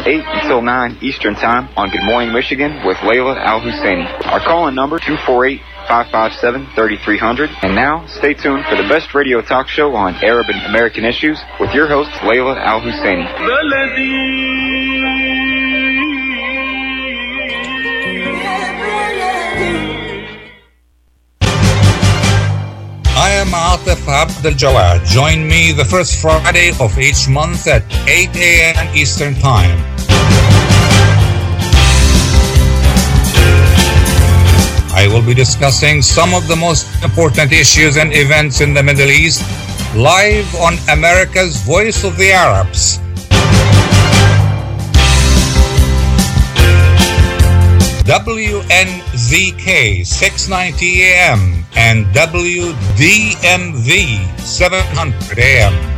8 until 9 Eastern Time on Good Morning Michigan with Layla Al Husseini. Our call-in number 248 557 3300. And now, stay tuned for the best radio talk show on Arab and American issues with your host, Layla Al Husseini. I am Atif Abdel Jawad. Join me the first Friday of each month at 8 a.m. Eastern Time. I will be discussing some of the most important issues and events in the Middle East live on America's Voice of the Arabs. WNZK 690 AM and WDMV 700 AM.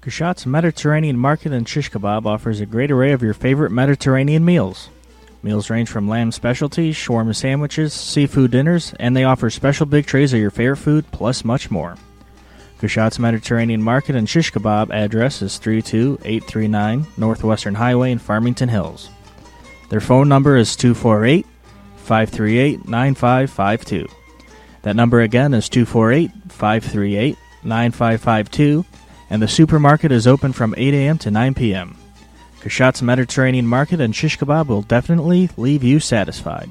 Kashat's Mediterranean Market and Shish Kebab offers a great array of your favorite Mediterranean meals. Meals range from lamb specialties, shawarma sandwiches, seafood dinners, and they offer special big trays of your favorite food, plus much more. Kushat's Mediterranean Market and Shish Kebab address is 32839 Northwestern Highway in Farmington Hills. Their phone number is 248 538 9552. That number again is 248 538 9552 and the supermarket is open from 8 a.m. to 9 p.m. Kashat's Mediterranean Market and Shish Kebab will definitely leave you satisfied.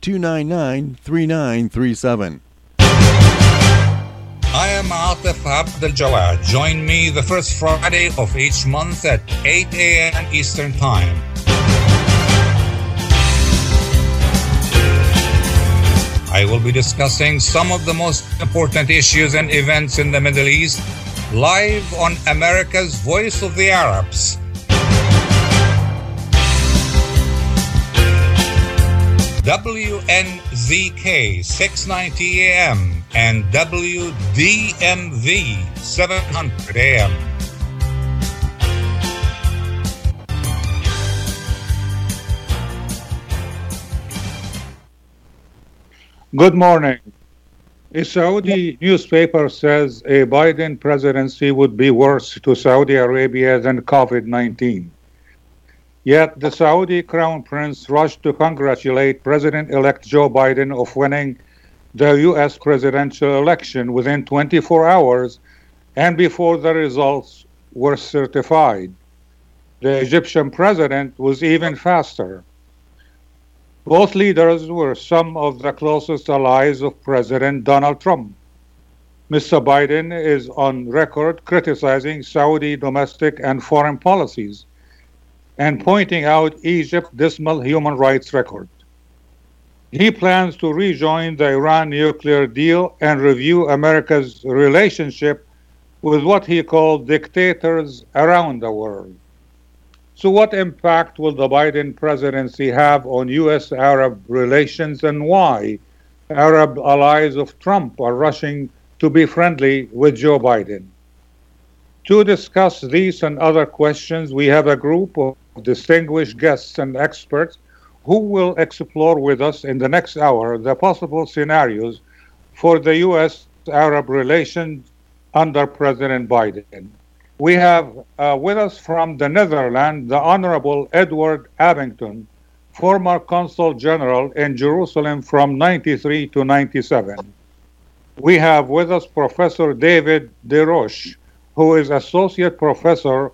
299 3937. I am Atif Abdel Jawad. Join me the first Friday of each month at 8 a.m. Eastern Time. I will be discussing some of the most important issues and events in the Middle East live on America's Voice of the Arabs. WNZK 690 AM and WDMV 700 AM. Good morning. A Saudi newspaper says a Biden presidency would be worse to Saudi Arabia than COVID 19. Yet the Saudi crown prince rushed to congratulate President elect Joe Biden of winning the U.S. presidential election within 24 hours and before the results were certified. The Egyptian president was even faster. Both leaders were some of the closest allies of President Donald Trump. Mr. Biden is on record criticizing Saudi domestic and foreign policies and pointing out Egypt's dismal human rights record. He plans to rejoin the Iran nuclear deal and review America's relationship with what he called dictators around the world. So, what impact will the Biden presidency have on U.S. Arab relations and why Arab allies of Trump are rushing to be friendly with Joe Biden? To discuss these and other questions, we have a group of distinguished guests and experts who will explore with us in the next hour the possible scenarios for the U.S. Arab relations under President Biden. We have uh, with us from the Netherlands the Honorable Edward Abington, former Consul General in Jerusalem from 93 to 97. We have with us Professor David Des Roches, who is Associate Professor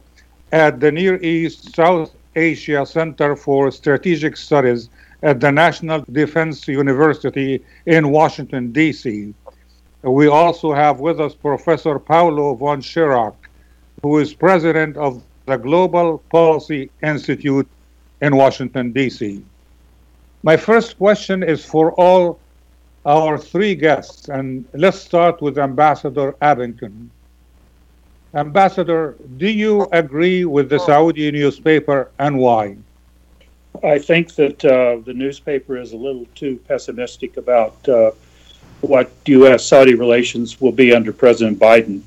at the Near East South Asia Center for Strategic Studies at the National Defense University in Washington, D.C. We also have with us Professor Paolo von Schirach, who is president of the Global Policy Institute in Washington, D.C. My first question is for all our three guests, and let's start with Ambassador Abington. Ambassador, do you agree with the Saudi newspaper and why? I think that uh, the newspaper is a little too pessimistic about uh, what U.S. Saudi relations will be under President Biden.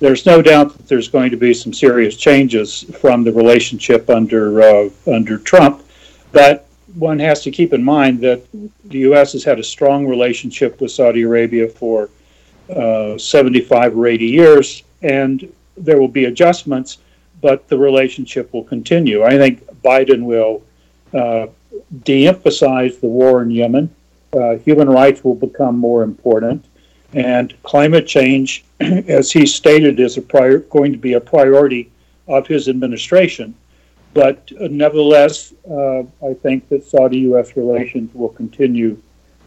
There's no doubt that there's going to be some serious changes from the relationship under uh, under Trump, but one has to keep in mind that the U.S. has had a strong relationship with Saudi Arabia for uh, 75 or 80 years, and there will be adjustments, but the relationship will continue. I think Biden will uh, de-emphasize the war in Yemen uh, human rights will become more important, and climate change, as he stated, is a prior, going to be a priority of his administration. But uh, nevertheless, uh, I think that Saudi U.S. relations will continue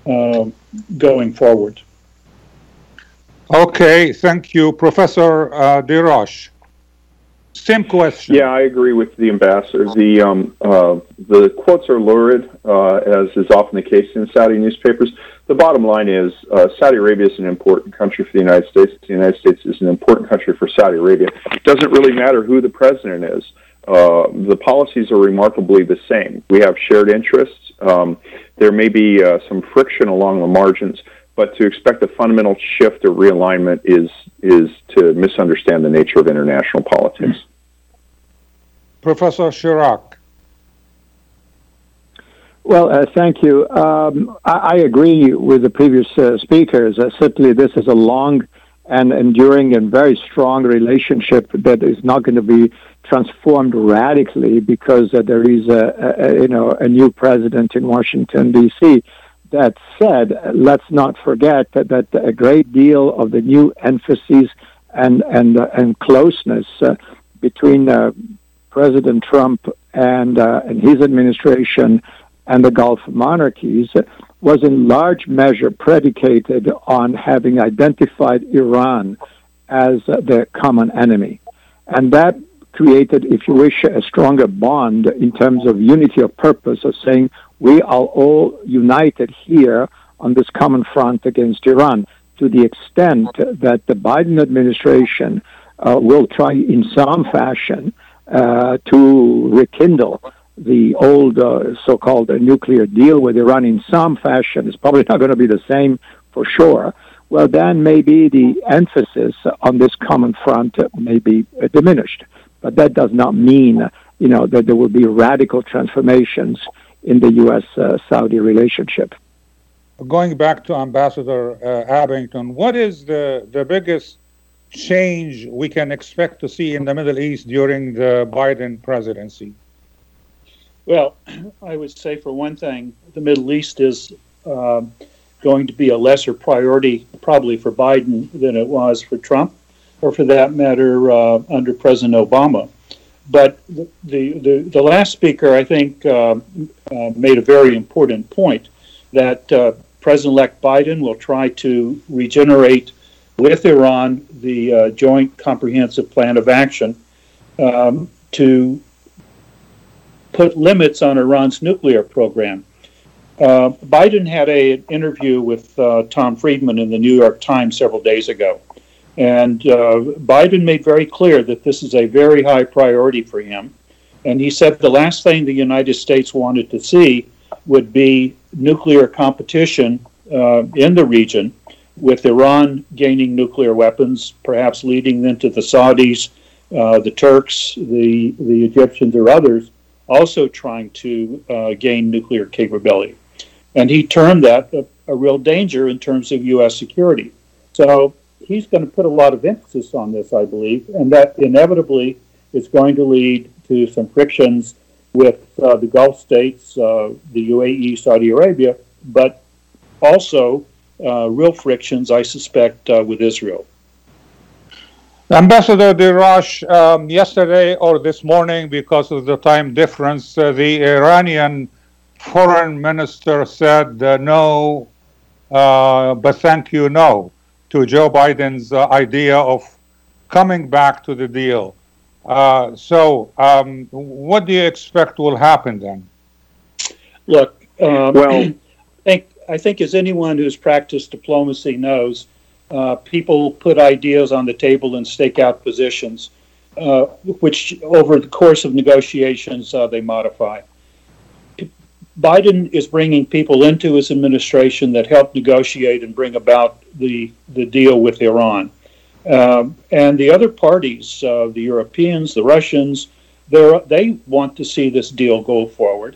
um, going forward. Okay, thank you, Professor uh, Des Roches. Same question. Yeah, I agree with the ambassador. The um, uh, the quotes are lurid, uh, as is often the case in Saudi newspapers. The bottom line is uh, Saudi Arabia is an important country for the United States. The United States is an important country for Saudi Arabia. It doesn't really matter who the president is. Uh, the policies are remarkably the same. We have shared interests. Um, there may be uh, some friction along the margins, but to expect a fundamental shift or realignment is is to misunderstand the nature of international politics. Professor Schirach. Well, uh, thank you. Um, I, I, agree with the previous uh, speakers. Uh, certainly, this is a long and enduring and very strong relationship that is not going to be transformed radically because uh, there is a, a, you know a new president in Washington D.C. That said, let's not forget that, that a great deal of the new emphasis and and uh, and closeness uh, between uh, President Trump and uh, and his administration and the Gulf monarchies was in large measure predicated on having identified Iran as the common enemy, and that created, if you wish, a stronger bond in terms of unity of purpose of saying we are all united here on this common front against Iran to the extent that the Biden administration uh, will try in some fashion uh, to rekindle the old uh, so-called nuclear deal with Iran in some fashion. It's probably not going to be the same for sure. Well, then maybe the emphasis on this common front may be diminished. But that does not mean, you know, that there will be radical transformations in the U.S. Uh, Saudi relationship. going back to Ambassador uh, Abington, what is the, the biggest change we can expect to see in the Middle East during the Biden presidency? Well, I would say for one thing, the Middle East is uh, going to be a lesser priority probably for Biden than it was for Trump, or for that matter, uh, under President Obama. But the, the, the, last speaker, I think, uh, uh made a very important point that uh, President elect Biden will try to regenerate with Iran the uh, Joint Comprehensive Plan of Action um, to put limits on Iran's nuclear program. Uh, Biden had a, an interview with uh, Tom Friedman in the New York Times several days ago. And uh, Biden made very clear that this is a very high priority for him. And he said the last thing the United States wanted to see would be nuclear competition uh, in the region, with Iran gaining nuclear weapons, perhaps leading them to the Saudis, uh, the Turks, the, the Egyptians, or others also trying to uh, gain nuclear capability. And he termed that a, a, real danger in terms of U.S. security. So he's going to put a lot of emphasis on this, I believe, and that inevitably is going to lead to some frictions with uh, the Gulf states, uh, the UAE, Saudi Arabia, but also uh, real frictions, I suspect, uh, with Israel. Ambassador Derash, um, yesterday or this morning, because of the time difference, uh, the Iranian foreign minister said uh, no, but thank you, no, to Joe Biden's uh, idea of coming back to the deal. Uh, so, um, what do you expect will happen then? Look, um, well, I think, I think as anyone who's practiced diplomacy knows, uh, people put ideas on the table and stake out positions, uh, which over the course of negotiations uh, they modify. Biden is bringing people into his administration that helped negotiate and bring about the the deal with Iran, um, and the other parties, uh, the Europeans, the Russians, they want to see this deal go forward.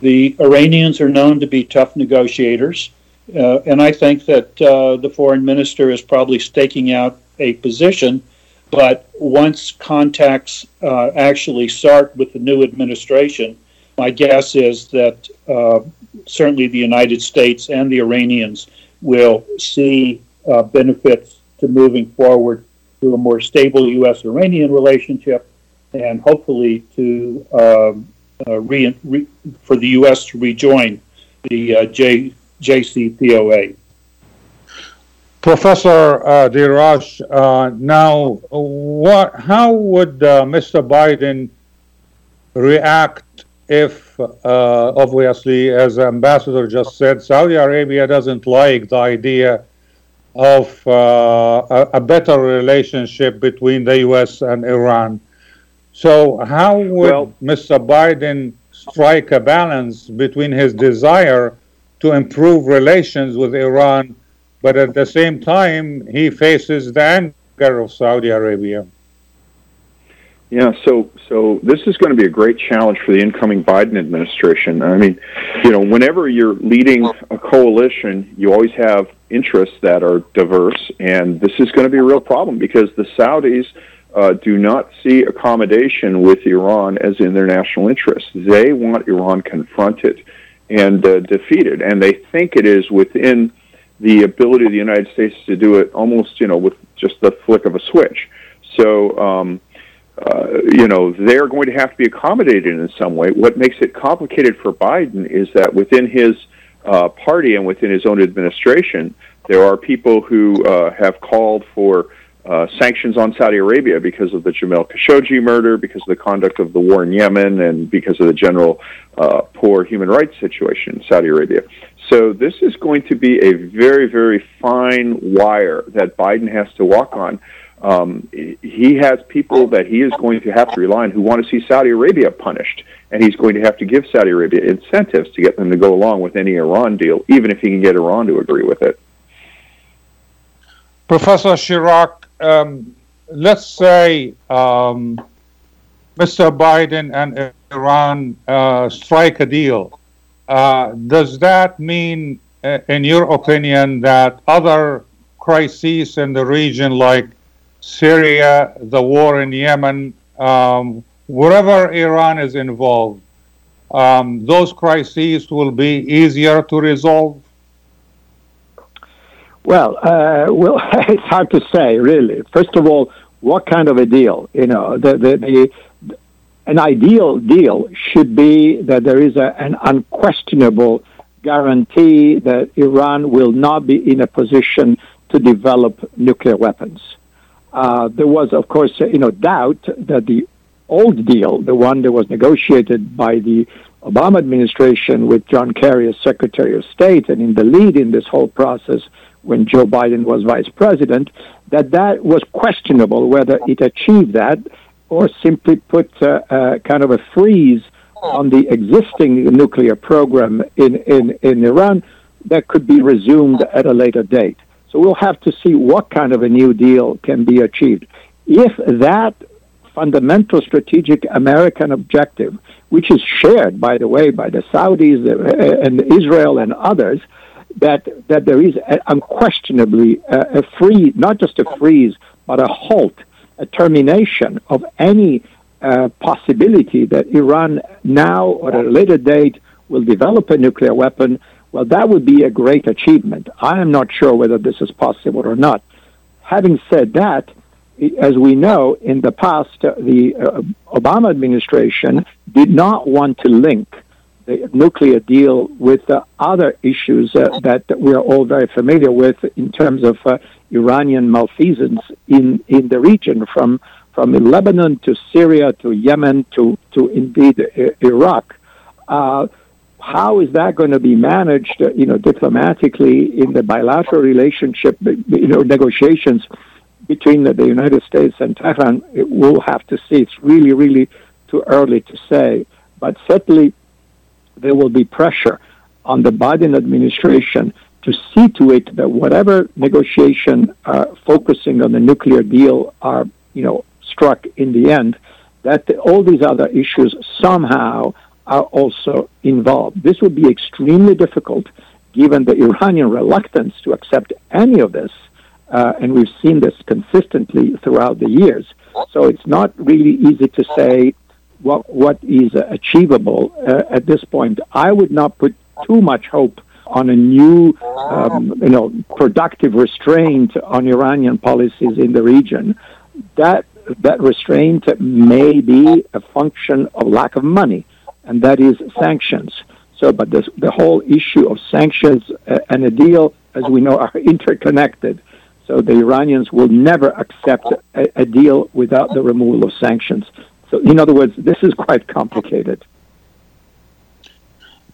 The Iranians are known to be tough negotiators. Uh, and I think that uh, the foreign minister is probably staking out a position. But once contacts uh, actually start with the new administration, my guess is that uh, certainly the United States and the Iranians will see uh, benefits to moving forward to a more stable U.S. Iranian relationship and hopefully to um, uh, re- re- for the U.S. to rejoin the J. JCPOA. Professor uh, Des Roches, uh, now, what? How would uh, Mr. Biden react if, uh, obviously, as Ambassador just said, Saudi Arabia doesn't like the idea of uh, a, a, better relationship between the U.S. and Iran? So, how would well, Mr. Biden strike a balance between his desire to improve relations with Iran, but at the same time, he faces the anger of Saudi Arabia. Yeah, so so this is going to be a great challenge for the incoming Biden administration. I mean, you know, whenever you're leading a coalition, you always have interests that are diverse, and this is going to be a real problem because the Saudis uh, do not see accommodation with Iran as in their national interest. They want Iran confronted and uh, defeated. And they think it is within the ability of the United States to do it almost, you know, with just the flick of a switch. So, um, uh, you know, they're going to have to be accommodated in some way. What makes it complicated for Biden is that within his uh, party and within his own administration, there are people who uh, have called for uh, sanctions on Saudi Arabia because of the Jamal Khashoggi murder, because of the conduct of the war in Yemen, and because of the general uh, poor human rights situation in Saudi Arabia. So this is going to be a very, very fine wire that Biden has to walk on. Um, he has people that he is going to have to rely on who want to see Saudi Arabia punished, and he's going to have to give Saudi Arabia incentives to get them to go along with any Iran deal, even if he can get Iran to agree with it. Professor Schirach, um, let's say um, Mr. Biden and Iran uh, strike a deal. Uh, does that mean uh, in your opinion, that other crises in the region, like Syria, the war in Yemen, um, wherever Iran is involved, um, those crises will be easier to resolve? Well, uh, well, it's hard to say, really. First of all, what kind of a deal? You know, the, the, the an ideal deal should be that there is a, an unquestionable guarantee that Iran will not be in a position to develop nuclear weapons. Uh, there was, of course, you know, doubt that the old deal, the one that was negotiated by the Obama administration with John Kerry as Secretary of State and in the lead in this whole process when Joe Biden was vice president, that that was questionable whether it achieved that or simply put uh, uh, kind of a freeze on the existing nuclear program in, in, in Iran that could be resumed at a later date. So we'll have to see what kind of a new deal can be achieved. If that fundamental strategic American objective, which is shared, by the way, by the Saudis uh, and Israel and others, that that there is unquestionably a, a freeze, not just a freeze, but a halt, a termination of any uh, possibility that Iran now or at a later date will develop a nuclear weapon. Well, that would be a great achievement. I am not sure whether this is possible or not. Having said that, as we know, in the past, uh, the uh, Obama administration did not want to link the nuclear deal with uh, other issues uh, that we are all very familiar with in terms of uh, Iranian malfeasance in, in the region, from from Lebanon to Syria to Yemen to to indeed Iraq. How is that going to be managed, uh, you know, diplomatically in the bilateral relationship, you know, negotiations between the, the United States and Tehran? We'll have to see. It's really, really too early to say. But certainly, there will be pressure on the Biden administration to see to it that whatever negotiation uh, focusing on the nuclear deal are, you know, struck in the end, that all these other issues somehow are also involved. This would be extremely difficult given the Iranian reluctance to accept any of this. Uh, and we've seen this consistently throughout the years. So it's not really easy to say what what is achievable uh, at this point. I would not put too much hope on a new, um, you know, productive restraint on Iranian policies in the region. That that restraint may be a function of lack of money, and that is sanctions. So, but this, the whole issue of sanctions uh, and a deal, as we know, are interconnected. So the Iranians will never accept a, a deal without the removal of sanctions. So, in other words, this is quite complicated.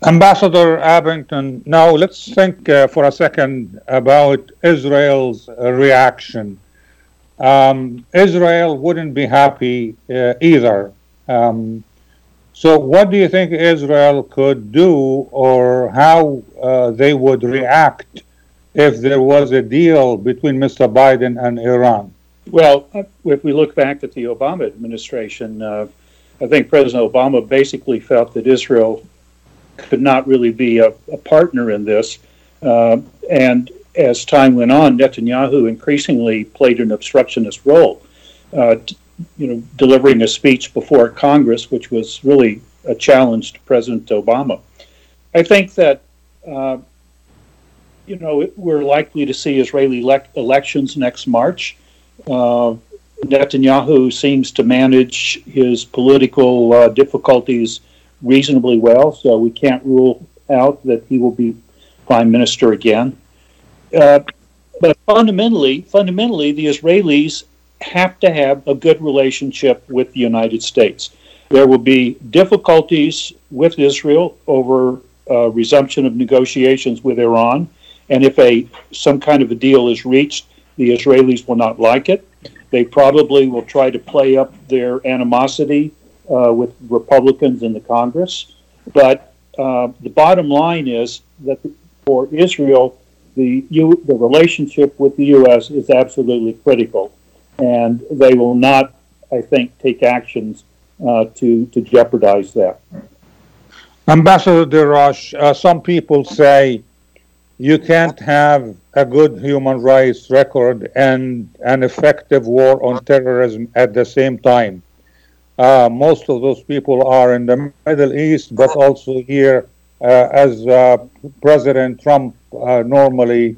Ambassador Abington, now let's think uh, for a second about Israel's uh, reaction. Um, Israel wouldn't be happy uh, either. Um, so, what do you think Israel could do, or how uh, they would react if there was a deal between Mr. Biden and Iran? Well, if we look back at the Obama administration, uh, I think President Obama basically felt that Israel could not really be a, a partner in this. Uh, and as time went on, Netanyahu increasingly played an obstructionist role, uh, t- you know, delivering a speech before Congress, which was really a challenge to President Obama. I think that, uh, you know, we're likely to see Israeli le- elections next March. Uh, Netanyahu seems to manage his political uh, difficulties reasonably well, so we can't rule out that he will be prime minister again. Uh, but fundamentally, fundamentally, the Israelis have to have a good relationship with the United States. There will be difficulties with Israel over uh, resumption of negotiations with Iran, and if a some kind of a deal is reached, the Israelis will not like it. They probably will try to play up their animosity uh, with Republicans in the Congress. But uh, the bottom line is that for Israel, the, U, the relationship with the U.S. is absolutely critical. And they will not, I think, take actions uh, to, to jeopardize that. Ambassador Darash, uh, some people say you can't have a good human rights record and an effective war on terrorism at the same time. Uh, most of those people are in the Middle East, but also here, uh, as uh, President Trump uh, normally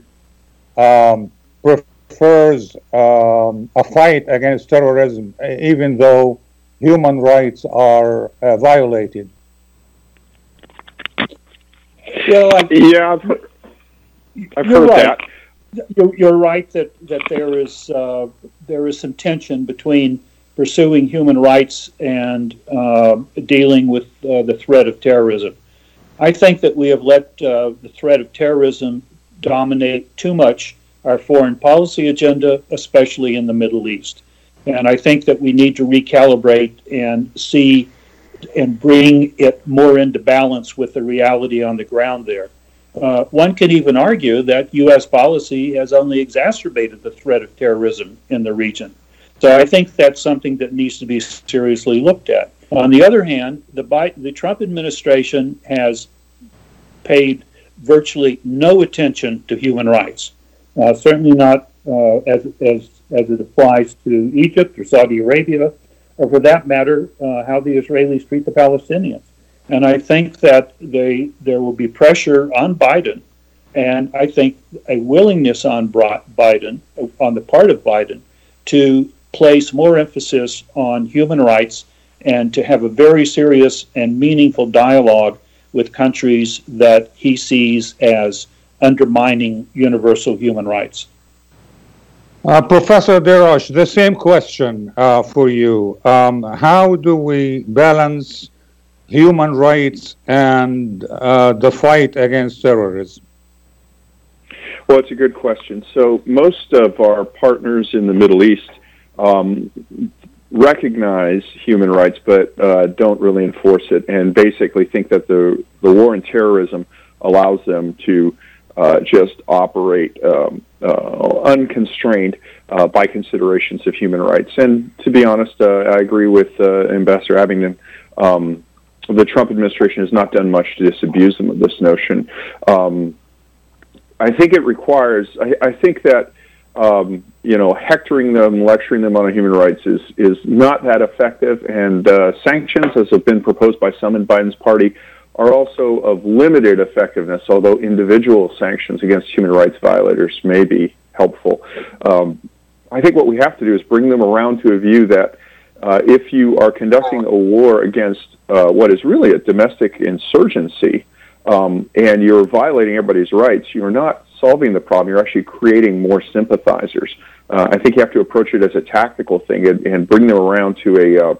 um, prefers um, a fight against terrorism, even though human rights are uh, violated. Well, I, yeah, I've, I've you're heard right. that. You're, you're right that, that there is uh, there is some tension between pursuing human rights and uh, dealing with uh, the threat of terrorism. I think that we have let uh, the threat of terrorism dominate too much our foreign policy agenda, especially in the Middle East. And I think that we need to recalibrate and see and bring it more into balance with the reality on the ground there. Uh, one can even argue that U.S. policy has only exacerbated the threat of terrorism in the region. So I think that's something that needs to be seriously looked at. On the other hand, the, Biden, the Trump administration has paid virtually no attention to human rights. Uh, certainly not uh, as, as, as it applies to Egypt or Saudi Arabia, or for that matter, uh, how the Israelis treat the Palestinians. And I think that they, there will be pressure on Biden, and I think a willingness on Biden, on the part of Biden, to place more emphasis on human rights and to have a very serious and meaningful dialogue with countries that he sees as undermining universal human rights. Uh, Professor Des Roches, the same question uh, for you. Um, how do we balance human rights and uh, the fight against terrorism? Well, it's a good question. So, most of our partners in the Middle East um, recognize human rights but uh, don't really enforce it and basically think that the, the war on terrorism allows them to uh, just operate um, uh, unconstrained uh, by considerations of human rights. And to be honest, uh, I agree with uh, Ambassador Abington. Um, the Trump administration has not done much to disabuse them of this notion. Um, I think it requires. I, I think that um, you know, hectoring them, lecturing them on human rights is is not that effective. And uh, sanctions, as have been proposed by some in Biden's party, are also of limited effectiveness. Although individual sanctions against human rights violators may be helpful, um, I think what we have to do is bring them around to a view that uh, if you are conducting a war against uh, what is really a domestic insurgency, um, and you're violating everybody's rights, you're not solving the problem. You're actually creating more sympathizers. Uh, I think you have to approach it as a tactical thing and, and bring them around to a,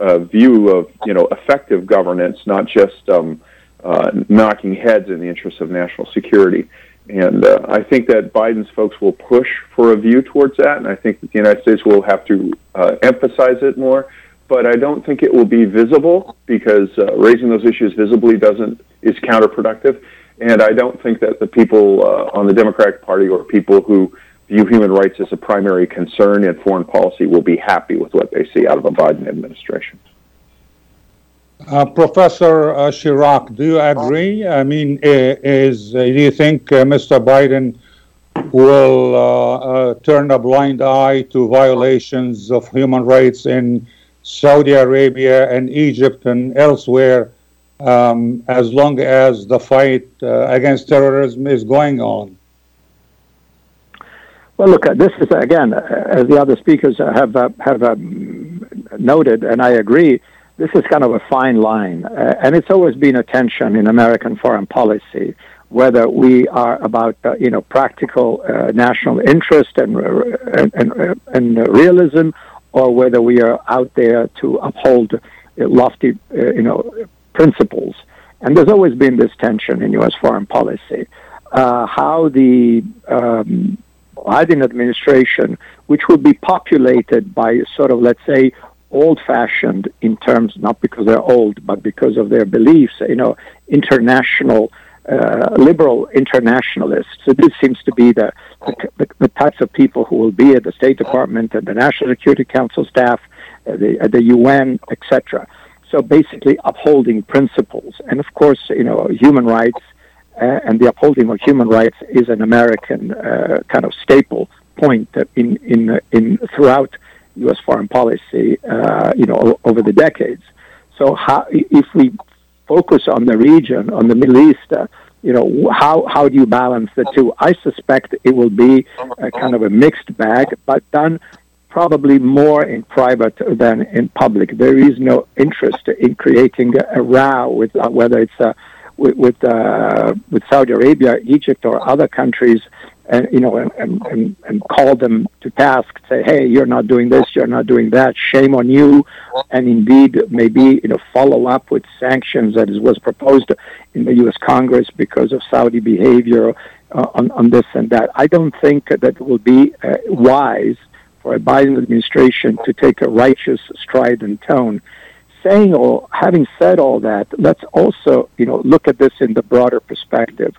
uh, view of you know effective governance, not just um, uh, knocking heads in the interest of national security. And uh, I think that Biden's folks will push for a view towards that, and I think that the United States will have to uh, emphasize it more. But I don't think it will be visible because uh, raising those issues visibly doesn't is counterproductive. And I don't think that the people uh, on the Democratic Party or people who view human rights as a primary concern in foreign policy will be happy with what they see out of a Biden administration. Uh, Professor uh, Schirach, do you agree? I mean, is uh, do you think uh, Mr. Biden will uh, turn a blind eye to violations of human rights in Saudi Arabia and Egypt and elsewhere um, as long as the fight uh, against terrorism is going on. Well, look, uh, this is again, uh, as the other speakers have uh, have um, noted, and I agree. This is kind of a fine line, uh, and it's always been a tension in American foreign policy whether we are about uh, you know practical national interest and and, and, realism, or whether we are out there to uphold lofty you know principles. And there's always been this tension in U.S. foreign policy. Uh, how the um, Biden administration, which would be populated by sort of, let's say, old-fashioned in terms, not because they're old, but because of their beliefs, you know, international, uh, liberal internationalists. So this seems to be the, the, the, types of people who will be at the State Department and the National Security Council staff, uh, the, uh, the UN, etc. So basically, upholding principles, and of course, you know, human rights and the upholding of human rights is an American uh, kind of staple point in in in throughout U.S. foreign policy, uh, you know, over the decades. So, how, if we focus on the region, on the Middle East, uh, you know, how how do you balance the two? I suspect it will be a kind of a mixed bag, but done probably more in private than in public. There is no interest in creating a, a row with uh, whether it's uh, with with, uh, with Saudi Arabia, Egypt, or other countries and you know and, and, and call them to task say hey you're not doing this you're not doing that shame on you. And indeed maybe you know follow up with sanctions that was proposed in the US Congress because of Saudi behavior uh, on, on this and that. I don't think that it will be uh, wise for a Biden administration to take a righteous strident tone saying all having said all that let's also you know look at this in the broader perspective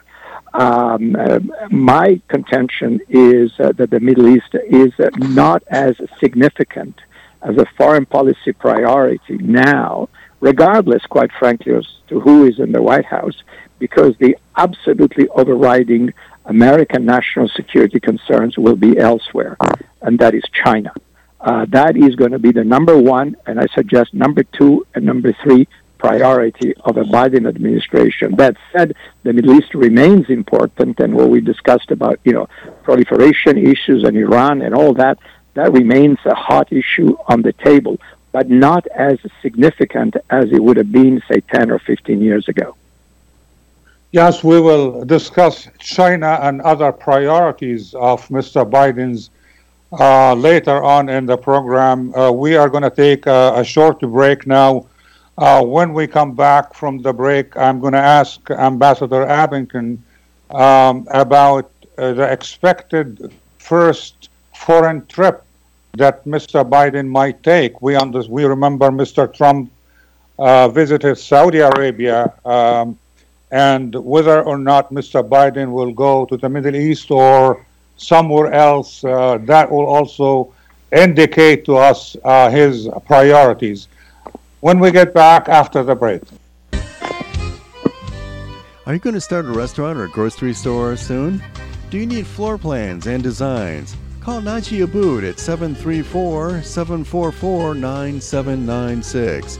um, uh, my contention is uh, that the Middle East is uh, not as significant as a foreign policy priority now, regardless, quite frankly, as to who is in the White House, because the absolutely overriding American national security concerns will be elsewhere, and that is China. Uh, that is going to be the number one, and I suggest number two and number three priority of a Biden administration. That said, the Middle East remains important, and what we discussed about, you know, proliferation issues and Iran and all that, that remains a hot issue on the table, but not as significant as it would have been, say, 10 or 15 years ago. Yes, we will discuss China and other priorities of Mr. Biden's uh, later on in the program. Uh, we are going to take a, a short break now. Uh, when we come back from the break, I'm going to ask Ambassador Abington um, about uh, the expected first foreign trip that Mr. Biden might take. We, under- we remember Mr. Trump uh, visited Saudi Arabia, um, and whether or not Mr. Biden will go to the Middle East or somewhere else, uh, that will also indicate to us uh, his priorities when we get back after the break. Are you going to start a restaurant or a grocery store soon? Do you need floor plans and designs? Call Naji Abood at 734 744 9796.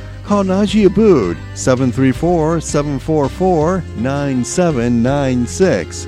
Call Naji Abood 734 744 9796.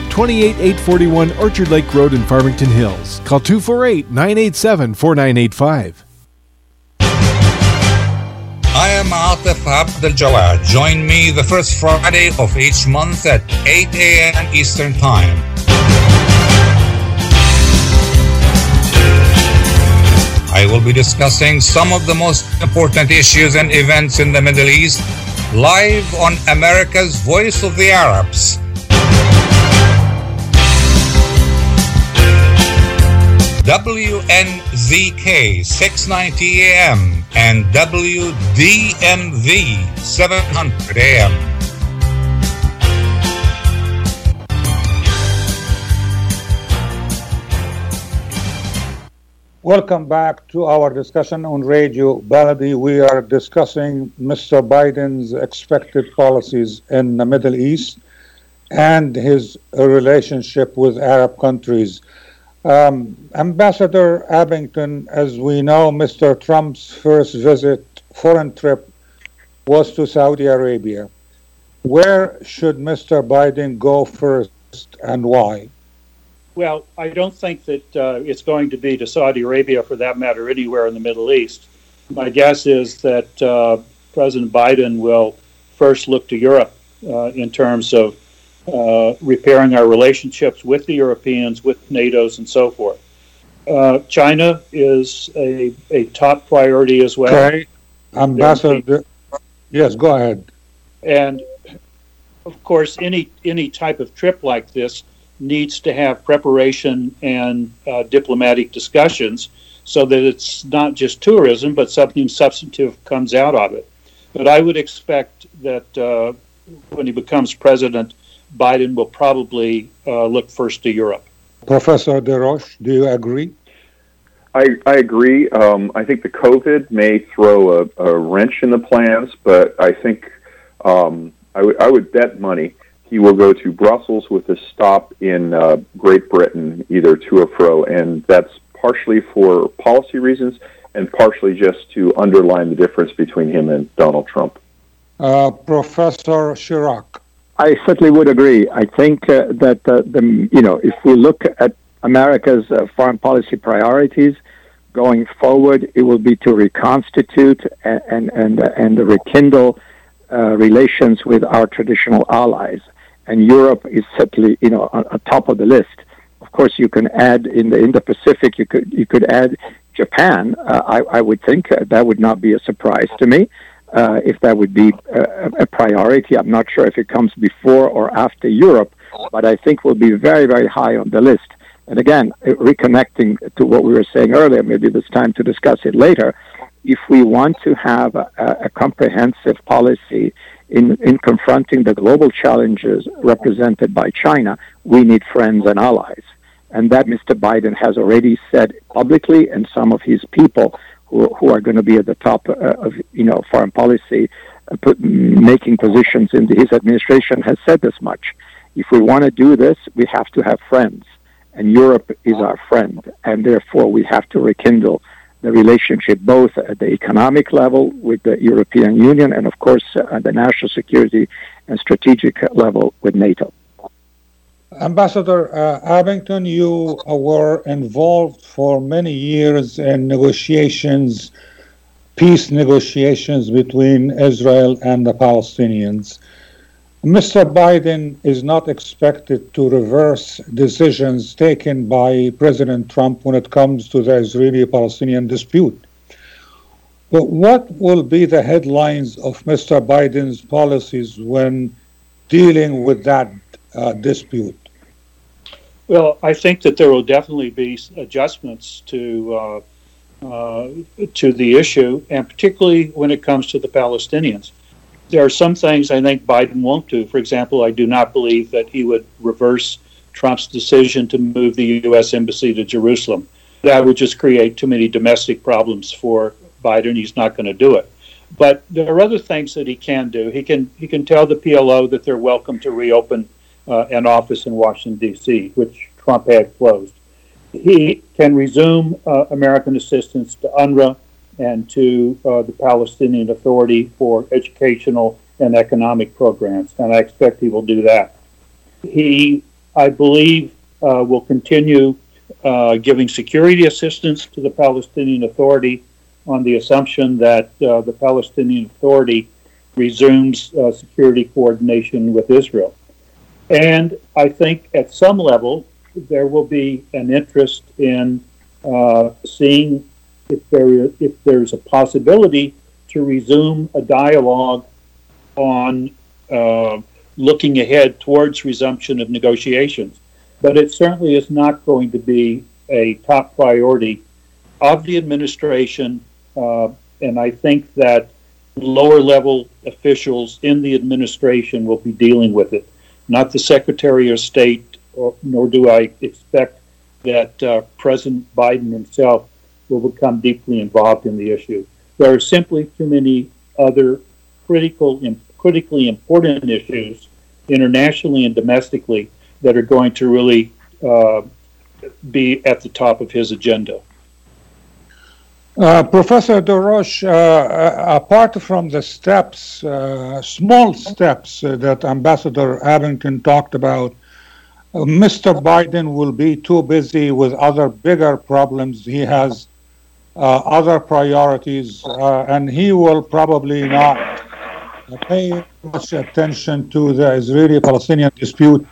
28841 Orchard Lake Road in Farmington Hills. Call 248 987 4985. I am Atif Abdel Jawad. Join me the first Friday of each month at 8 a.m. Eastern Time. I will be discussing some of the most important issues and events in the Middle East live on America's Voice of the Arabs. WNZK 690 AM and WDMV 700 AM. Welcome back to our discussion on Radio Baladi. We are discussing Mr. Biden's expected policies in the Middle East and his relationship with Arab countries. Um, Ambassador Abington, as we know, Mr. Trump's first visit, foreign trip, was to Saudi Arabia. Where should Mr. Biden go first and why? Well, I don't think that uh, it's going to be to Saudi Arabia, for that matter, anywhere in the Middle East. My guess is that uh, President Biden will first look to Europe uh, in terms of uh, repairing our relationships with the Europeans, with NATO's, and so forth. Uh, China is a, a top priority as well. Ambassador, yes, go ahead. And of course, any any type of trip like this needs to have preparation and uh, diplomatic discussions so that it's not just tourism, but something substantive comes out of it. But I would expect that uh, when he becomes president, Biden will probably uh, look first to Europe. Professor Des Roches, do you agree? I, I agree. Um, I think the COVID may throw a, a, wrench in the plans, but I think um, I, w- I would bet money he will go to Brussels with a stop in uh, Great Britain, either to or fro, and that's partially for policy reasons and partially just to underline the difference between him and Donald Trump. Uh, Professor Schirach. I certainly would agree. I think uh, that uh, the you know if we look at America's uh, foreign policy priorities going forward, it will be to reconstitute and and and, and rekindle uh, relations with our traditional allies. And Europe is certainly you know on, on, top of the list. Of course, you can add in the Indo-Pacific. You could you could add Japan. Uh, I, I would think uh, that would not be a surprise to me. Uh, if that would be a, a priority, I'm not sure if it comes before or after Europe, but I think will be very, very high on the list. And again, reconnecting to what we were saying earlier, maybe there's time to discuss it later. If we want to have a, a comprehensive policy in, in confronting the global challenges represented by China, we need friends and allies. And that Mr. Biden has already said publicly, and some of his people who, are going to be at the top uh, of you know foreign policy, uh, making positions in his administration, has said this much. If we want to do this, we have to have friends and Europe is our friend, and therefore we have to rekindle the relationship both at the economic level with the European Union and, of course, at the national security and strategic level with NATO. Ambassador uh, Abington, you were involved for many years in negotiations, peace negotiations between Israel and the Palestinians. Mr. Biden is not expected to reverse decisions taken by President Trump when it comes to the Israeli Palestinian dispute. But what will be the headlines of Mr. Biden's policies when dealing with that uh, dispute? Well, I think that there will definitely be adjustments to uh, uh, to the issue, and particularly when it comes to the Palestinians there are some things I think Biden won't do. For example, I do not believe that he would reverse Trump's decision to move the U.S. Embassy to Jerusalem. That would just create too many domestic problems for Biden. He's not going to do it. But there are other things that he can do. He can he can tell the PLO that they're welcome to reopen uh, an office in Washington D.C., which Trump had closed. He can resume uh, American assistance to UNRWA and to uh, the Palestinian Authority for educational and economic programs, and I expect he will do that. He, I believe, uh, will continue uh, giving security assistance to the Palestinian Authority on the assumption that uh, the Palestinian Authority resumes security coordination with Israel. And I think at some level, there will be an interest in uh, seeing if there if there's a possibility to resume a dialogue on uh, looking ahead towards resumption of negotiations. But it certainly is not going to be a top priority of the administration, uh, and I think that lower level officials in the administration will be dealing with it, not the Secretary of State, or, nor do I expect that uh, President Biden himself will become deeply involved in the issue. There are simply too many other critical, critically important issues, internationally and domestically, that are going to really uh, be at the top of his agenda. Uh, Professor Des Roches, uh, uh, apart from the steps, uh, small steps uh, that Ambassador Abington talked about, Mr. Biden will be too busy with other bigger problems. He has other priorities, and he will probably not pay much attention to the Israeli Palestinian dispute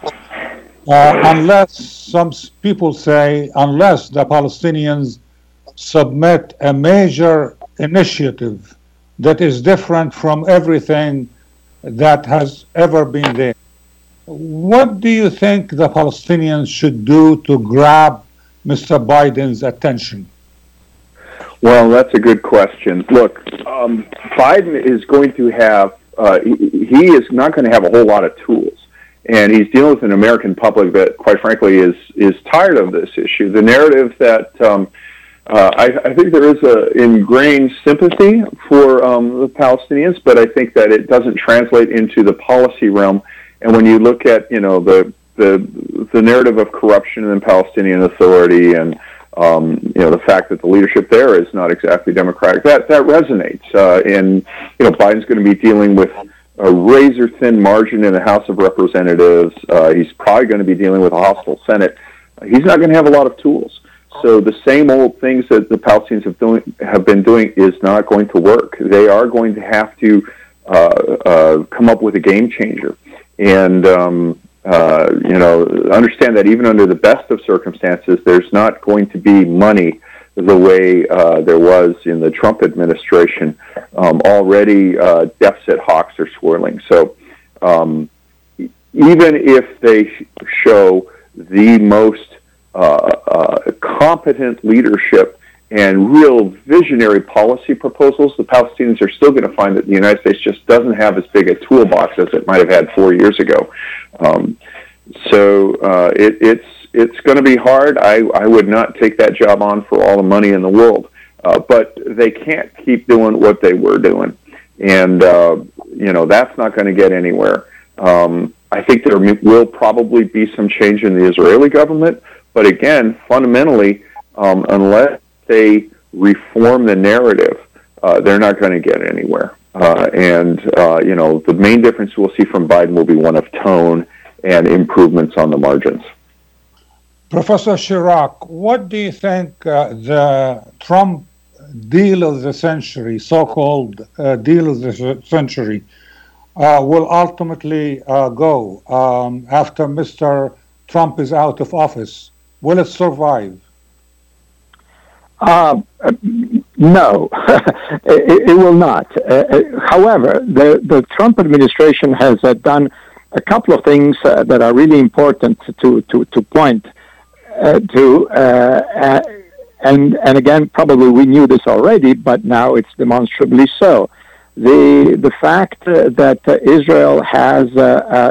unless some people say, unless the Palestinians submit a major initiative that is different from everything that has ever been there. What do you think the Palestinians should do to grab Mr. Biden's attention? Well, that's a good question. Look, um, Biden is going to have, uh, he, is not going to have a whole lot of tools. And he's dealing with an American public that, quite frankly, is, is tired of this issue. The narrative that um, uh, I, I, think there is a ingrained sympathy for um, the Palestinians, but I think that it doesn't translate into the policy realm. And when you look at you know the the the narrative of corruption in the Palestinian Authority and um, you know the fact that the leadership there is not exactly democratic, that that resonates. Uh, and you know Biden's going to be dealing with a razor thin margin in the House of Representatives. Uh, he's probably going to be dealing with a hostile Senate. He's not going to have a lot of tools. So the same old things that the Palestinians have doing have been doing is not going to work. They are going to have to uh, uh, come up with a game changer, and um, uh, you know understand that even under the best of circumstances, there's not going to be money the way uh, there was in the Trump administration. Um, already, uh, deficit hawks are swirling. So um, even if they show the most competent leadership and real visionary policy proposals, the Palestinians are still going to find that the United States just doesn't have as big a toolbox as it might have had four years ago. Um, so uh, it, it's it's going to be hard. I, I would not take that job on for all the money in the world, uh, but they can't keep doing what they were doing, and uh, you know that's not going to get anywhere. Um, I think there will probably be some change in the Israeli government, but again, fundamentally, um, unless they reform the narrative, uh, they're not going to get anywhere. Uh, and uh, you know, the main difference we'll see from Biden will be one of tone and improvements on the margins. Professor Schirach, what do you think uh, the Trump deal of the century, so-called uh, deal of the century, uh, will ultimately go um, after Mr. Trump is out of office? Will it survive? Uh, no, it, it, will not. Uh, uh, however, the, the Trump administration has uh, done a couple of things uh, that are really important to, to, to point uh, to. and, and again, probably we knew this already, but now it's demonstrably so. The, the fact that Israel has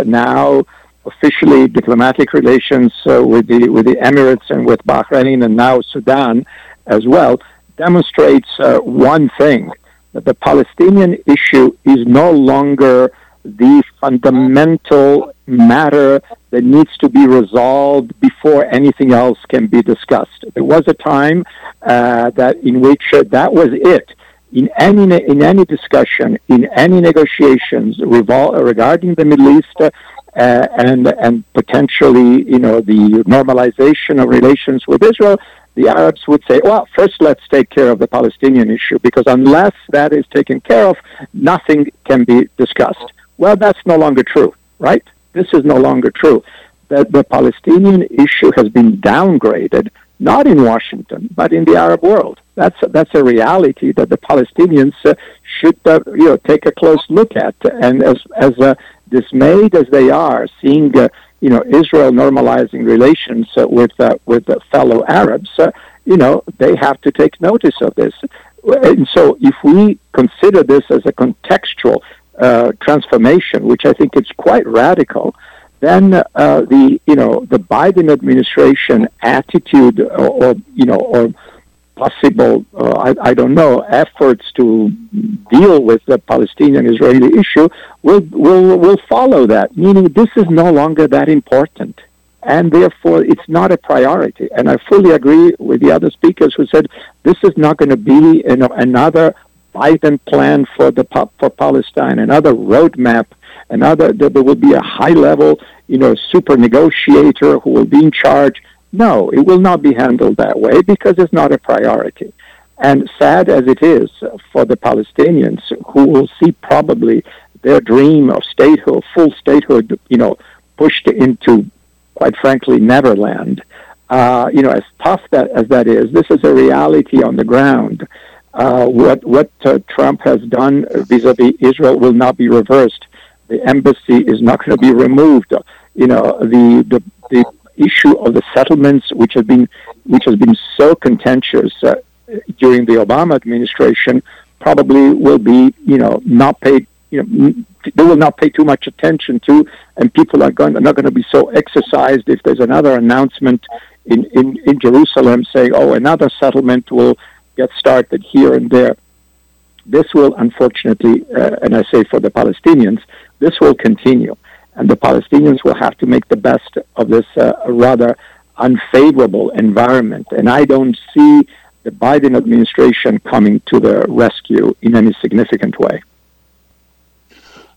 now officially diplomatic relations uh, with the with the Emirates and with Bahrain and now Sudan as well demonstrates uh, one thing that the Palestinian issue is no longer the fundamental matter that needs to be resolved before anything else can be discussed. There was a time uh, that in which uh, that was it. In any in any discussion, in any negotiations revol- regarding the Middle East, uh, uh, and and potentially, you know, the normalization of relations with Israel, the Arabs would say, well, first let's take care of the Palestinian issue because unless that is taken care of, nothing can be discussed. Well, that's no longer true, right? This is no longer true. That the Palestinian issue has been downgraded, not in Washington, but in the Arab world. That's that's a reality that the Palestinians uh, should uh, you know take a close look at. And as as uh, dismayed as they are seeing, uh, you know, Israel normalizing relations uh, with uh, with fellow Arabs, uh, you know, they have to take notice of this. And so, if we consider this as a contextual uh, transformation, which I think is quite radical, then uh, the you know the Biden administration attitude or, or you know or possible, uh, I, I, don't know, efforts to deal with the Palestinian-Israeli issue will, will, will follow that, meaning this is no longer that important. and therefore it's not a priority. And I fully agree with the other speakers who said this is not going to be you know, another Biden plan for the for Palestine, another roadmap, another there will be a high level you know super negotiator who will be in charge. No, it will not be handled that way because it's not a priority. And sad as it is for the Palestinians who will see probably their dream of statehood, full statehood, you know, pushed into quite frankly, Neverland. Uh, you know, as tough that as that is, this is a reality on the ground. Uh, what what uh, Trump has done vis-a-vis Israel will not be reversed. The embassy is not going to be removed. You know, the, the the issue of the settlements, which has been which has been so contentious uh, during the Obama administration, probably will be you know not paid you know, they will not pay too much attention to, and people are going are not going to be so exercised if there's another announcement in, in, in Jerusalem saying, oh, another settlement will get started here and there. This will, unfortunately, uh, and I say for the Palestinians, this will continue. And the Palestinians will have to make the best of this uh, rather unfavorable environment. And I don't see the Biden administration coming to the rescue in any significant way.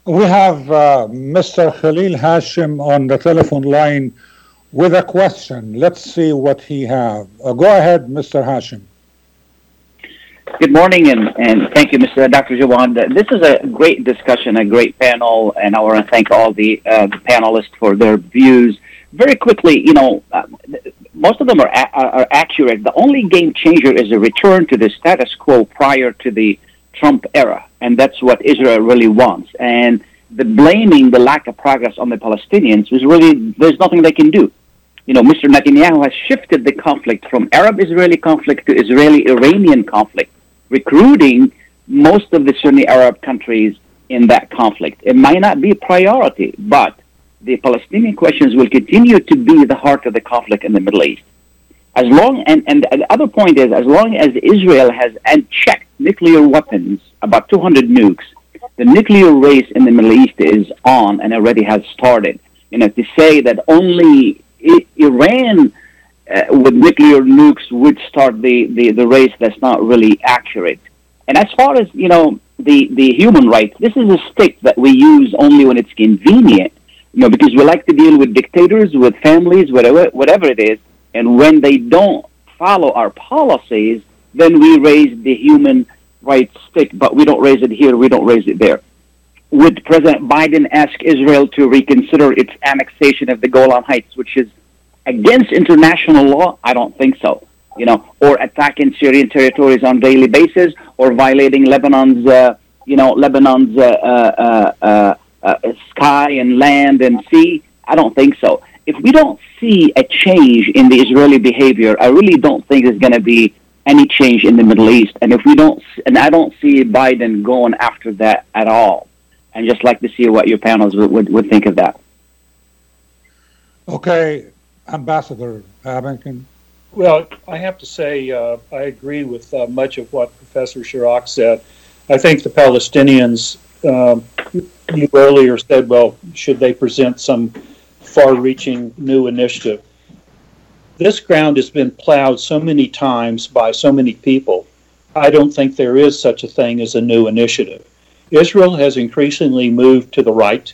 We have uh, Mr. Khalil Hashim on the telephone line with a question. Let's see what he have. Uh, go ahead, Mr. Hashim. Good morning, and, and thank you, Mr. Dr. Jawad. This is a great discussion, a great panel, and I want to thank all the, uh, the panelists for their views. Very quickly, you know, uh, most of them are, a- are accurate. The only game changer is a return to the status quo prior to the Trump era, and that's what Israel really wants. And the blaming the lack of progress on the Palestinians is really there's nothing they can do. You know, Mr. Netanyahu has shifted the conflict from Arab-Israeli conflict to Israeli-Iranian conflict, recruiting most of the Sunni Arab countries in that conflict. It might not be a priority, but the Palestinian questions will continue to be the heart of the conflict in the Middle East. As long and, and the other point is as long as Israel has unchecked nuclear weapons, about 200 nukes, the nuclear race in the Middle East is on and already has started. You know, to say that only Iran uh, with nuclear nukes would start the, the, the race, that's not really accurate. And as far as, you know, the, the human rights, this is a stick that we use only when it's convenient, you know, because we like to deal with dictators, with families, whatever, whatever it is. And when they don't follow our policies, then we raise the human rights stick, but we don't raise it here, we don't raise it there. Would President Biden ask Israel to reconsider its annexation of the Golan Heights, which is against international law? I don't think so. You know, or attacking Syrian territories on daily basis, or violating Lebanon's, uh, you know, Lebanon's uh, uh, uh, uh, sky and land and sea. I don't think so if we don't see a change in the Israeli behavior, I really don't think there's going to be any change in the Middle East. And if we don't, and I don't see Biden going after that at all. And just like to see what your panels would, would, would think of that. Okay, Ambassador Abington. Well, I have to say, uh, I agree with uh, much of what Professor Schirach said. I think the Palestinians, um, you earlier said, well, should they present some far reaching new initiative? This ground has been plowed so many times by so many people. I don't think there is such a thing as a new initiative. Israel has increasingly moved to the right,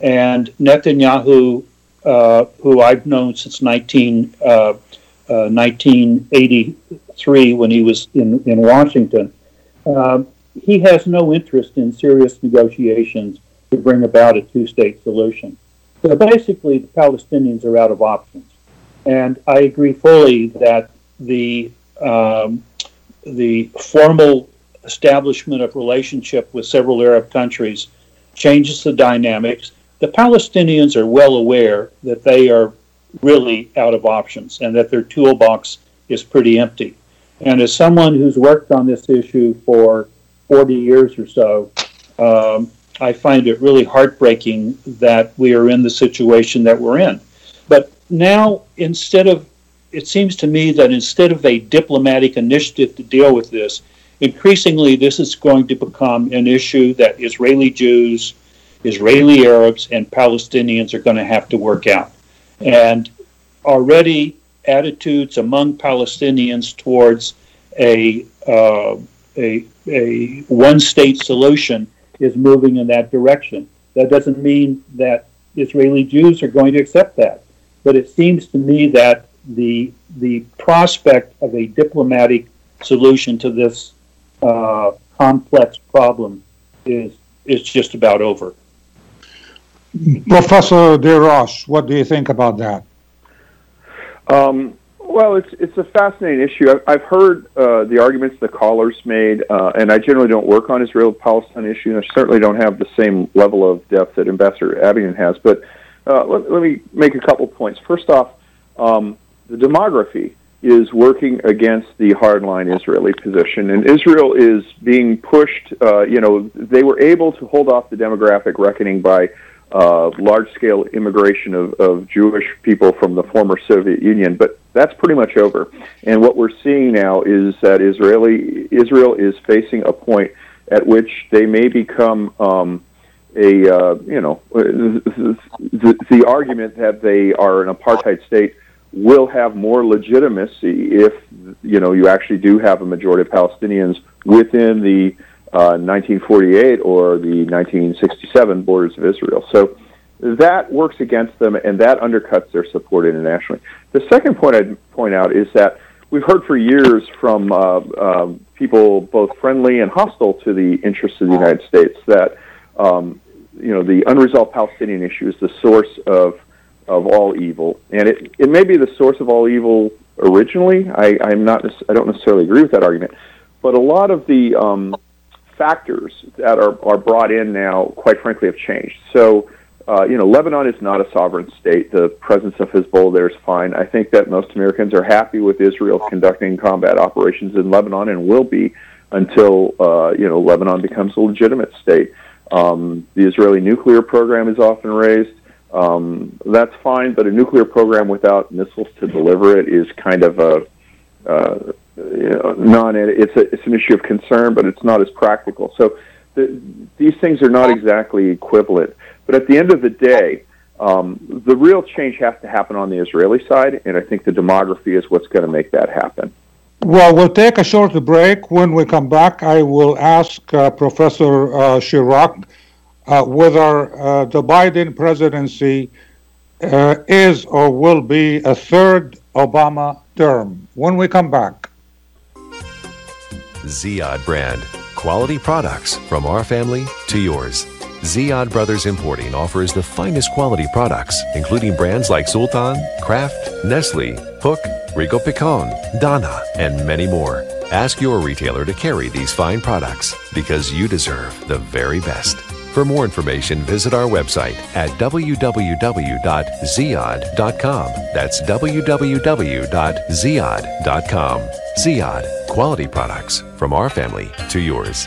and Netanyahu, who I've known since 19, uh, uh, 1983 when he was in, in Washington, um, he has no interest in serious negotiations to bring about a two state solution. So basically, the Palestinians are out of options. And I agree fully that the um, the formal establishment of relationship with several Arab countries changes the dynamics. The Palestinians are well aware that they are really out of options and that their toolbox is pretty empty. And as someone who's worked on this issue for 40 years or so, um, I find it really heartbreaking that we are in the situation that we're in. But now, instead of, it seems to me that instead of a diplomatic initiative to deal with this, increasingly this is going to become an issue that Israeli Jews, Israeli Arabs, and Palestinians are going to have to work out. And already attitudes among Palestinians towards a uh, a, a one state solution is moving in that direction. That doesn't mean that Israeli Jews are going to accept that, but it seems to me that the the prospect of a diplomatic solution to this uh, complex problem is is just about over. Professor Des Roches, what do you think about that? Um, well, it's it's a fascinating issue. I've, I've heard uh, the arguments the callers made, uh, and I generally don't work on Israel-Palestine issue, and I certainly don't have the same level of depth that Ambassador Abington has. But uh, let, let, me make a couple points. First off, um, the demography is working against the hardline Israeli position, and Israel is being pushed. Uh, you know, they were able to hold off the demographic reckoning by uh, large scale immigration of, of Jewish people from the former Soviet Union, but that's pretty much over. And what we're seeing now is that Israeli Israel is facing a point at which they may become um, a uh, you know the, the, the argument that they are an apartheid state will have more legitimacy if you know you actually do have a majority of Palestinians within the 1948 uh, or the 1967 borders of Israel. So that works against them and that undercuts their support internationally. The second point I'd point out is that we've heard for years from uh, um, people both friendly and hostile to the interests of the United States that um, you know the unresolved Palestinian issue is the source of of all evil, and it it may be the source of all evil originally. I, I'm not I don't necessarily agree with that argument, but a lot of the um, factors that are, are brought in now, quite frankly, have changed. So, uh, you know, Lebanon is not a sovereign state. The presence of Hezbollah there is fine. I think that most Americans are happy with Israel conducting combat operations in Lebanon and will be until, uh, you know, Lebanon becomes a legitimate state. Um, the Israeli nuclear program is often raised. Um, that's fine, but a nuclear program without missiles to deliver it is kind of a uh, non it's a, it's an issue of concern, but it's not as practical. So the, these things are not exactly equivalent. But at the end of the day, um, the real change has to happen on the Israeli side, and I think the demography is what's going to make that happen. Well, we'll take a short break. When we come back, I will ask uh, Professor uh, Schirach uh, whether uh, the Biden presidency uh, is or will be a third Obama term. When we come back. Ziyad brand. Quality products from our family to yours. Ziyad Brothers Importing offers the finest quality products, including brands like Sultan, Kraft, Nestle, Hook, Rico Picon, Donna, and many more. Ask your retailer to carry these fine products because you deserve the very best. For more information, visit our website at www.ziyad.com. That's www.ziyad.com. Ziyad, quality products from our family to yours.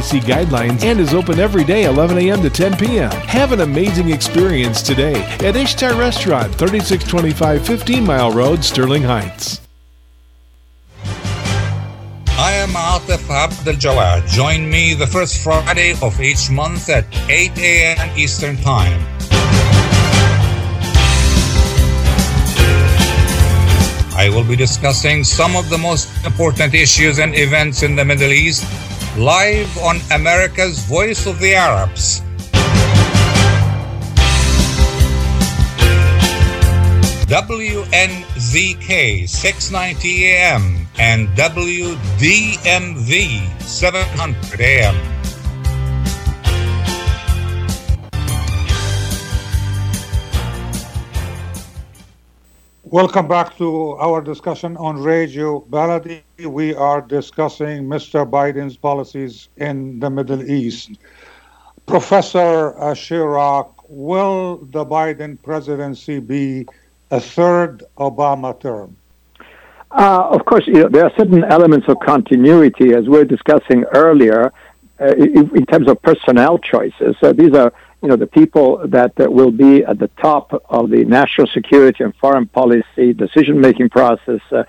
CDC guidelines and is open every day 11 a.m. to 10 p.m. Have an amazing experience today at Ishtar Restaurant, 3625 15 Mile Road, Sterling Heights. I am Atif Abdel. Join me the first Friday of each month at 8 a.m. Eastern Time. I will be discussing some of the most important issues and events in the Middle East live on America's Voice of the Arabs. WNZK 690 AM and WDMV 700 AM. Welcome back to our discussion on Radio Baladi. We are discussing Mr. Biden's policies in the Middle East. Professor Schirach, will the Biden presidency be a third Obama term? Uh, of course, you know, there are certain elements of continuity, as we were discussing earlier, uh, in, in, terms of personnel choices. So these are, you know, the people that, that will be at the top of the national security and foreign policy decision-making process uh,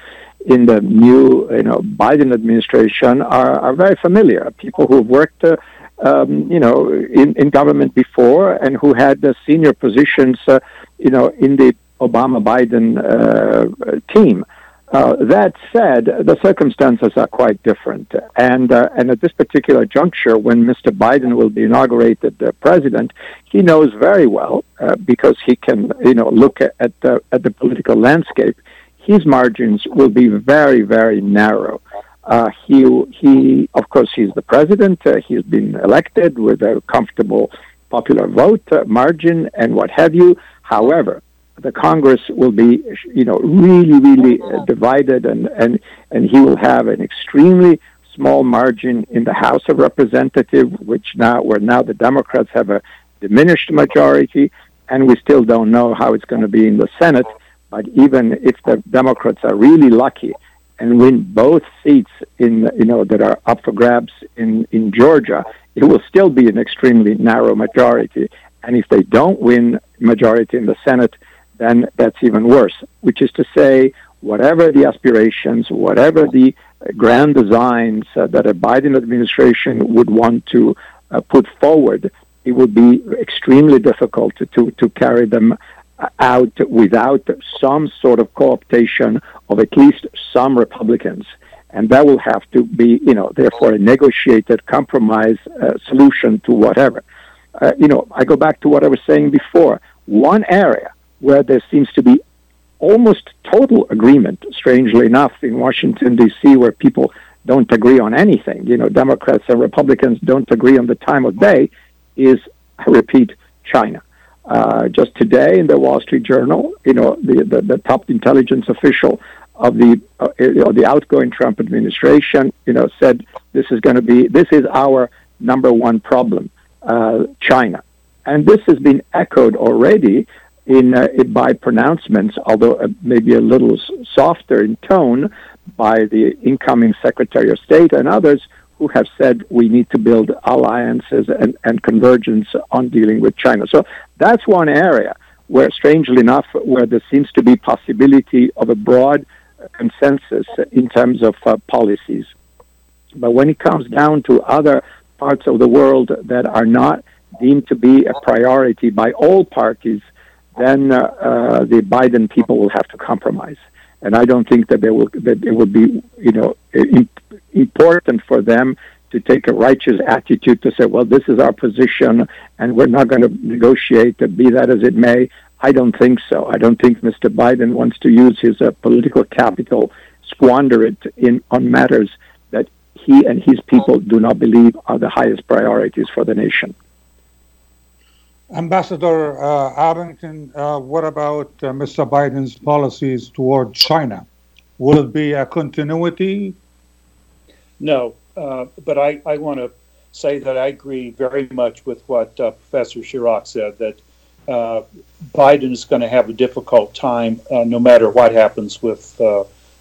in the new, you know, Biden administration are, are very familiar. People who've worked, uh, um, you know, in, in government before and who had senior positions, uh, you know, in the Obama Biden uh, team. Uh, that said, the circumstances are quite different, and uh, and at this particular juncture, when Mr. Biden will be inaugurated the president, he knows very well uh, because he can you know look at at the, at the political landscape. His margins will be very very narrow. Uh, he he of course he's the president. Uh, he's been elected with a comfortable popular vote margin and what have you. However, the Congress will be, you know, really, really uh, divided, and and and he will have an extremely small margin in the House of Representatives, which now where now the Democrats have a diminished majority, and we still don't know how it's going to be in the Senate. But even if the Democrats are really lucky and win both seats in you know that are up for grabs in in Georgia, it will still be an extremely narrow majority. And if they don't win majority in the Senate, then that's even worse, which is to say, whatever the aspirations, whatever the grand designs uh, that a Biden administration would want to uh, put forward, it would be extremely difficult to, to, carry them out without some sort of co-optation of at least some Republicans. And that will have to be, you know, therefore a negotiated compromise uh, solution to whatever. Uh, you know, I go back to what I was saying before. One area where there seems to be almost total agreement, strangely enough, in Washington, D.C., where people don't agree on anything. You know, Democrats and Republicans don't agree on the time of day, is, I repeat, China. Uh, just today in the Wall Street Journal, you know, the, the, the top intelligence official of the uh, of the outgoing Trump administration, you know, said this is going to be this is our number one problem, uh, China, and this has been echoed already in, uh, by pronouncements, although uh, maybe a little softer in tone, by the incoming Secretary of State and others who have said we need to build alliances and, and convergence on dealing with China. So that's one area where, strangely enough, where there seems to be possibility of a broad consensus in terms of uh, policies. But when it comes down to other parts of the world that are not deemed to be a priority by all parties, then uh, uh, the Biden people will have to compromise. And I don't think that they will that it would be you know important for them to take a righteous attitude to say, well, this is our position, and we're not going to negotiate. Be that as it may, I don't think so. I don't think Mr. Biden wants to use his uh, political capital, squander it in on matters that he and his people do not believe are the highest priorities for the nation. Ambassador uh, Abington, uh, what about uh, Mr. Biden's policies toward China? Will it be a continuity? No, uh, but I, I want to say that I agree very much with what uh, Professor Schirach said that uh, Biden is going to have a difficult time no matter what happens with,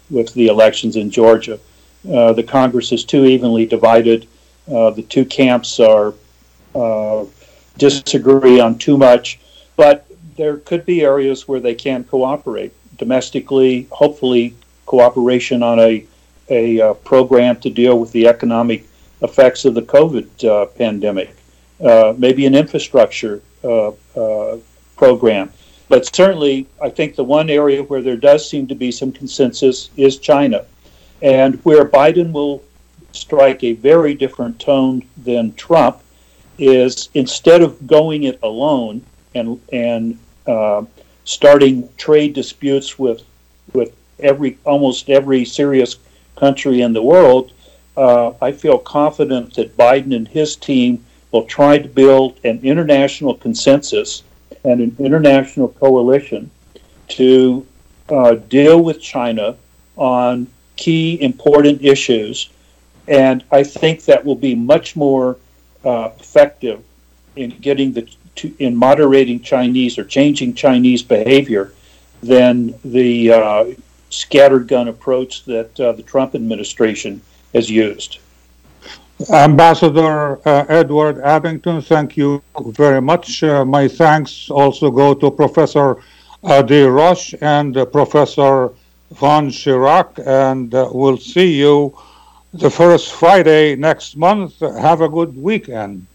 with the elections in Georgia. the Congress is too evenly divided. The two camps are disagree on too much, but there could be areas where they can cooperate domestically. Hopefully, cooperation on a a uh, program to deal with the economic effects of the COVID uh, pandemic. Uh, maybe an infrastructure uh, uh, program. But certainly, I think the one area where there does seem to be some consensus is China, and where Biden will strike a very different tone than Trump is instead of going it alone and and uh, starting trade disputes with with every almost every serious country in the world, uh, I feel confident that Biden and his team will try to build an international consensus and an international coalition to uh, deal with China on key important issues. And I think that will be much more uh, effective in getting the to, in moderating Chinese or changing Chinese behavior than the uh, scattergun approach that uh, the Trump administration has used. Ambassador uh, Edward Abington, thank you very much. Uh, my thanks also go to Professor uh, Des Roches and Professor Von Schirach, and uh, we'll see you the first Friday next month. Have a good weekend.